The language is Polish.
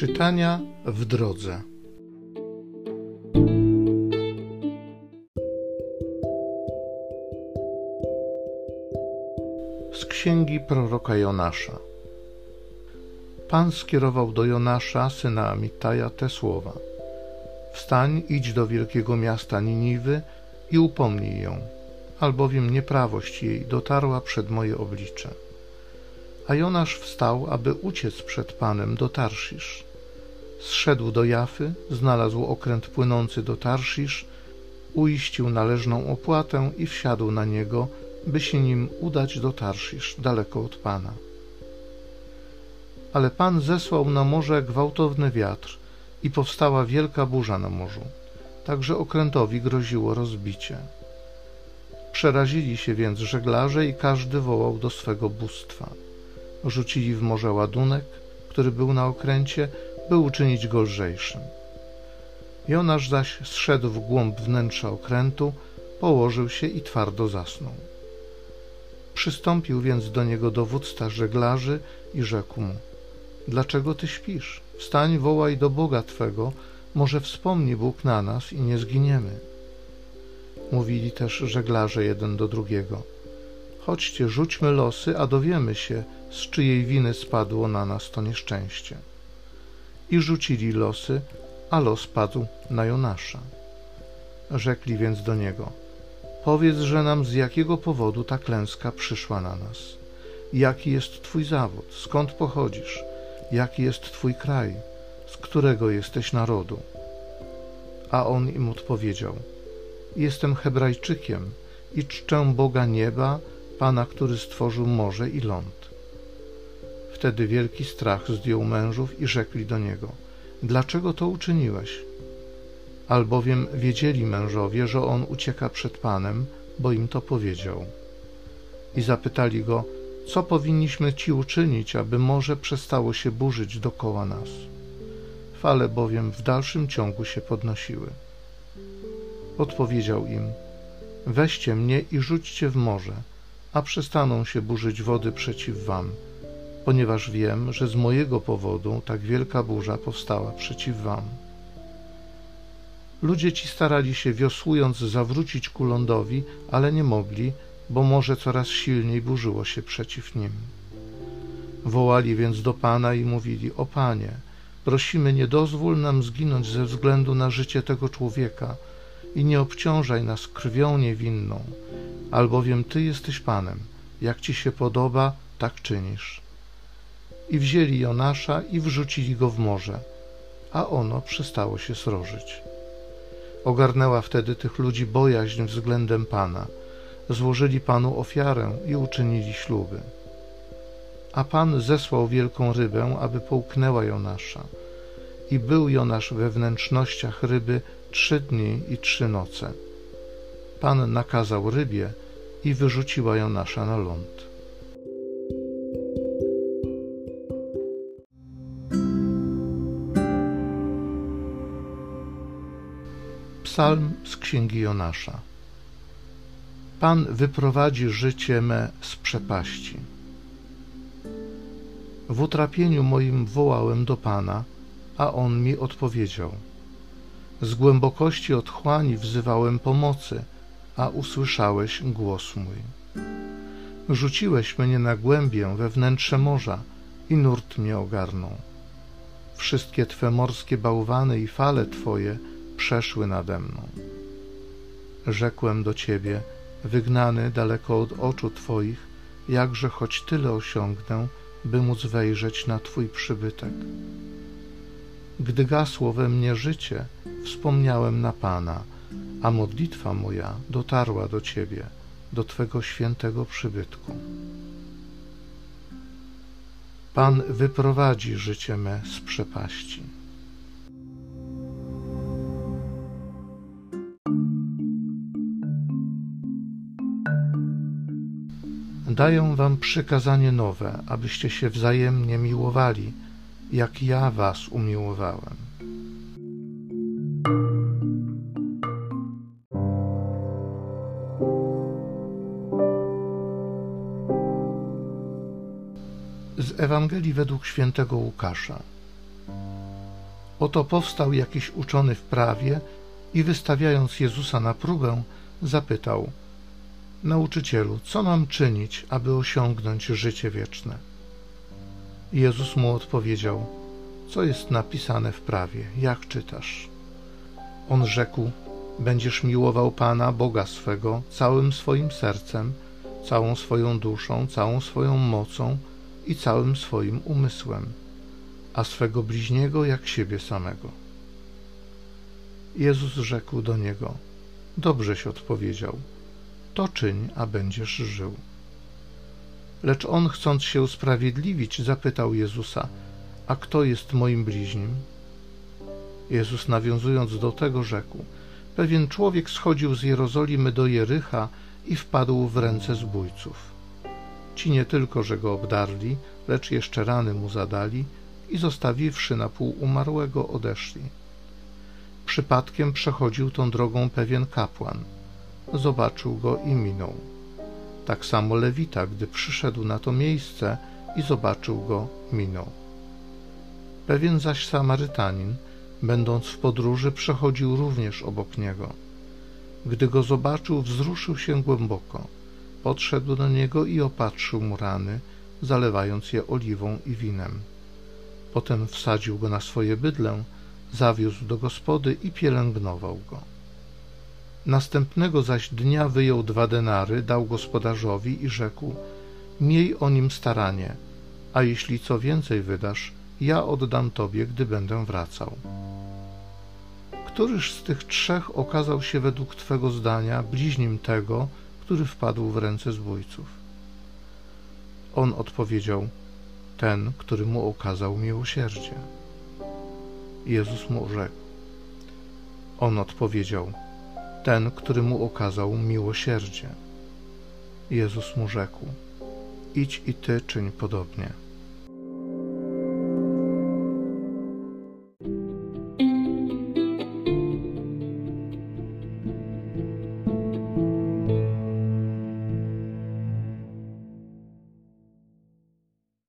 Czytania w drodze. Z księgi proroka Jonasza. Pan skierował do Jonasza, syna Amitaja, te słowa: Wstań, idź do wielkiego miasta Niniwy i upomnij ją, albowiem nieprawość jej dotarła przed moje oblicze. A Jonasz wstał, aby uciec przed Panem do Tarszisz. Zszedł do Jafy, znalazł okręt płynący do Tarszisz, uiścił należną opłatę i wsiadł na niego, by się nim udać do Tarszisz, daleko od Pana. Ale Pan zesłał na morze gwałtowny wiatr i powstała wielka burza na morzu, także okrętowi groziło rozbicie. Przerazili się więc żeglarze i każdy wołał do swego bóstwa. Rzucili w morze ładunek, który był na okręcie, by uczynić go lżejszym. Jonasz zaś zszedł w głąb wnętrza okrętu, położył się i twardo zasnął. Przystąpił więc do niego dowódca żeglarzy i rzekł mu: Dlaczego ty śpisz? Wstań, wołaj do Boga twego, może wspomni Bóg na nas i nie zginiemy. Mówili też żeglarze jeden do drugiego: Chodźcie, rzućmy losy, a dowiemy się, z czyjej winy spadło na nas to nieszczęście. I rzucili losy, a los padł na Jonasza. Rzekli więc do niego: Powiedz, że nam z jakiego powodu ta klęska przyszła na nas. Jaki jest Twój zawód? Skąd pochodzisz? Jaki jest Twój kraj? Z którego jesteś narodu? A on im odpowiedział: Jestem Hebrajczykiem i czczę Boga nieba, Pana, który stworzył morze i ląd. Wtedy wielki strach zdjął mężów i rzekli do niego: Dlaczego to uczyniłeś? Albowiem wiedzieli mężowie, że on ucieka przed Panem, bo im to powiedział. I zapytali go: Co powinniśmy ci uczynić, aby morze przestało się burzyć dokoła nas? Fale bowiem w dalszym ciągu się podnosiły. Odpowiedział im: Weźcie mnie i rzućcie w morze, a przestaną się burzyć wody przeciw wam ponieważ wiem, że z mojego powodu tak wielka burza powstała przeciw wam. Ludzie ci starali się wiosłując zawrócić ku lądowi, ale nie mogli, bo morze coraz silniej burzyło się przeciw nim. Wołali więc do Pana i mówili: O Panie, prosimy, nie dozwól nam zginąć ze względu na życie tego człowieka i nie obciążaj nas krwią niewinną, albowiem Ty jesteś Panem, jak Ci się podoba, tak czynisz i wzięli Jonasza i wrzucili go w morze, a ono przestało się srożyć. Ogarnęła wtedy tych ludzi bojaźń względem Pana. Złożyli Panu ofiarę i uczynili śluby. A Pan zesłał wielką rybę, aby połknęła Jonasza. I był Jonasz we wnętrznościach ryby trzy dni i trzy noce. Pan nakazał rybie i wyrzuciła Jonasza na ląd. Psalm z księgi Jonasza. Pan wyprowadzi życie me z przepaści. W utrapieniu moim wołałem do Pana, a On mi odpowiedział. Z głębokości otchłani wzywałem pomocy, a usłyszałeś głos mój. Rzuciłeś mnie na głębię we wnętrze morza i nurt mnie ogarnął. Wszystkie Twe morskie bałwany i fale Twoje – przeszły nade mną. Rzekłem do Ciebie, wygnany daleko od oczu Twoich, jakże choć tyle osiągnę, by móc wejrzeć na Twój przybytek. Gdy gasło we mnie życie, wspomniałem na Pana, a modlitwa moja dotarła do Ciebie, do Twego świętego przybytku. Pan wyprowadzi życie me z przepaści. Daję wam przykazanie nowe, abyście się wzajemnie miłowali, jak ja was umiłowałem. Z Ewangelii według świętego Łukasza. Oto powstał jakiś uczony w prawie i wystawiając Jezusa na próbę, zapytał: Nauczycielu, co mam czynić, aby osiągnąć życie wieczne? Jezus mu odpowiedział: Co jest napisane w prawie, jak czytasz? On rzekł: Będziesz miłował Pana, Boga swego, całym swoim sercem, całą swoją duszą, całą swoją mocą i całym swoim umysłem, a swego bliźniego jak siebie samego. Jezus rzekł do niego: Dobrześ odpowiedział, to czyń, a będziesz żył. Lecz on, chcąc się usprawiedliwić, zapytał Jezusa: A kto jest moim bliźnim? Jezus, nawiązując do tego, rzekł: Pewien człowiek schodził z Jerozolimy do Jericha i wpadł w ręce zbójców. Ci nie tylko, że go obdarli, lecz jeszcze rany mu zadali i zostawiwszy na pół umarłego, odeszli. Przypadkiem przechodził tą drogą pewien kapłan. Zobaczył go i minął. Tak samo Lewita, gdy przyszedł na to miejsce i zobaczył go, minął. Pewien zaś Samarytanin, będąc w podróży, przechodził również obok niego. Gdy go zobaczył, wzruszył się głęboko. Podszedł do niego i opatrzył mu rany, zalewając je oliwą i winem. Potem wsadził go na swoje bydlę, zawiózł do gospody i pielęgnował go. Następnego zaś dnia wyjął dwa denary, dał gospodarzowi i rzekł: Miej o nim staranie, a jeśli co więcej wydasz, ja oddam tobie, gdy będę wracał. Któryż z tych trzech okazał się według Twego zdania bliźnim tego, który wpadł w ręce zbójców? On odpowiedział: Ten, który mu okazał miłosierdzie. Jezus mu rzekł. On odpowiedział: Ten, który mu okazał miłosierdzie. Jezus mu rzekł: Idź i ty czyń podobnie.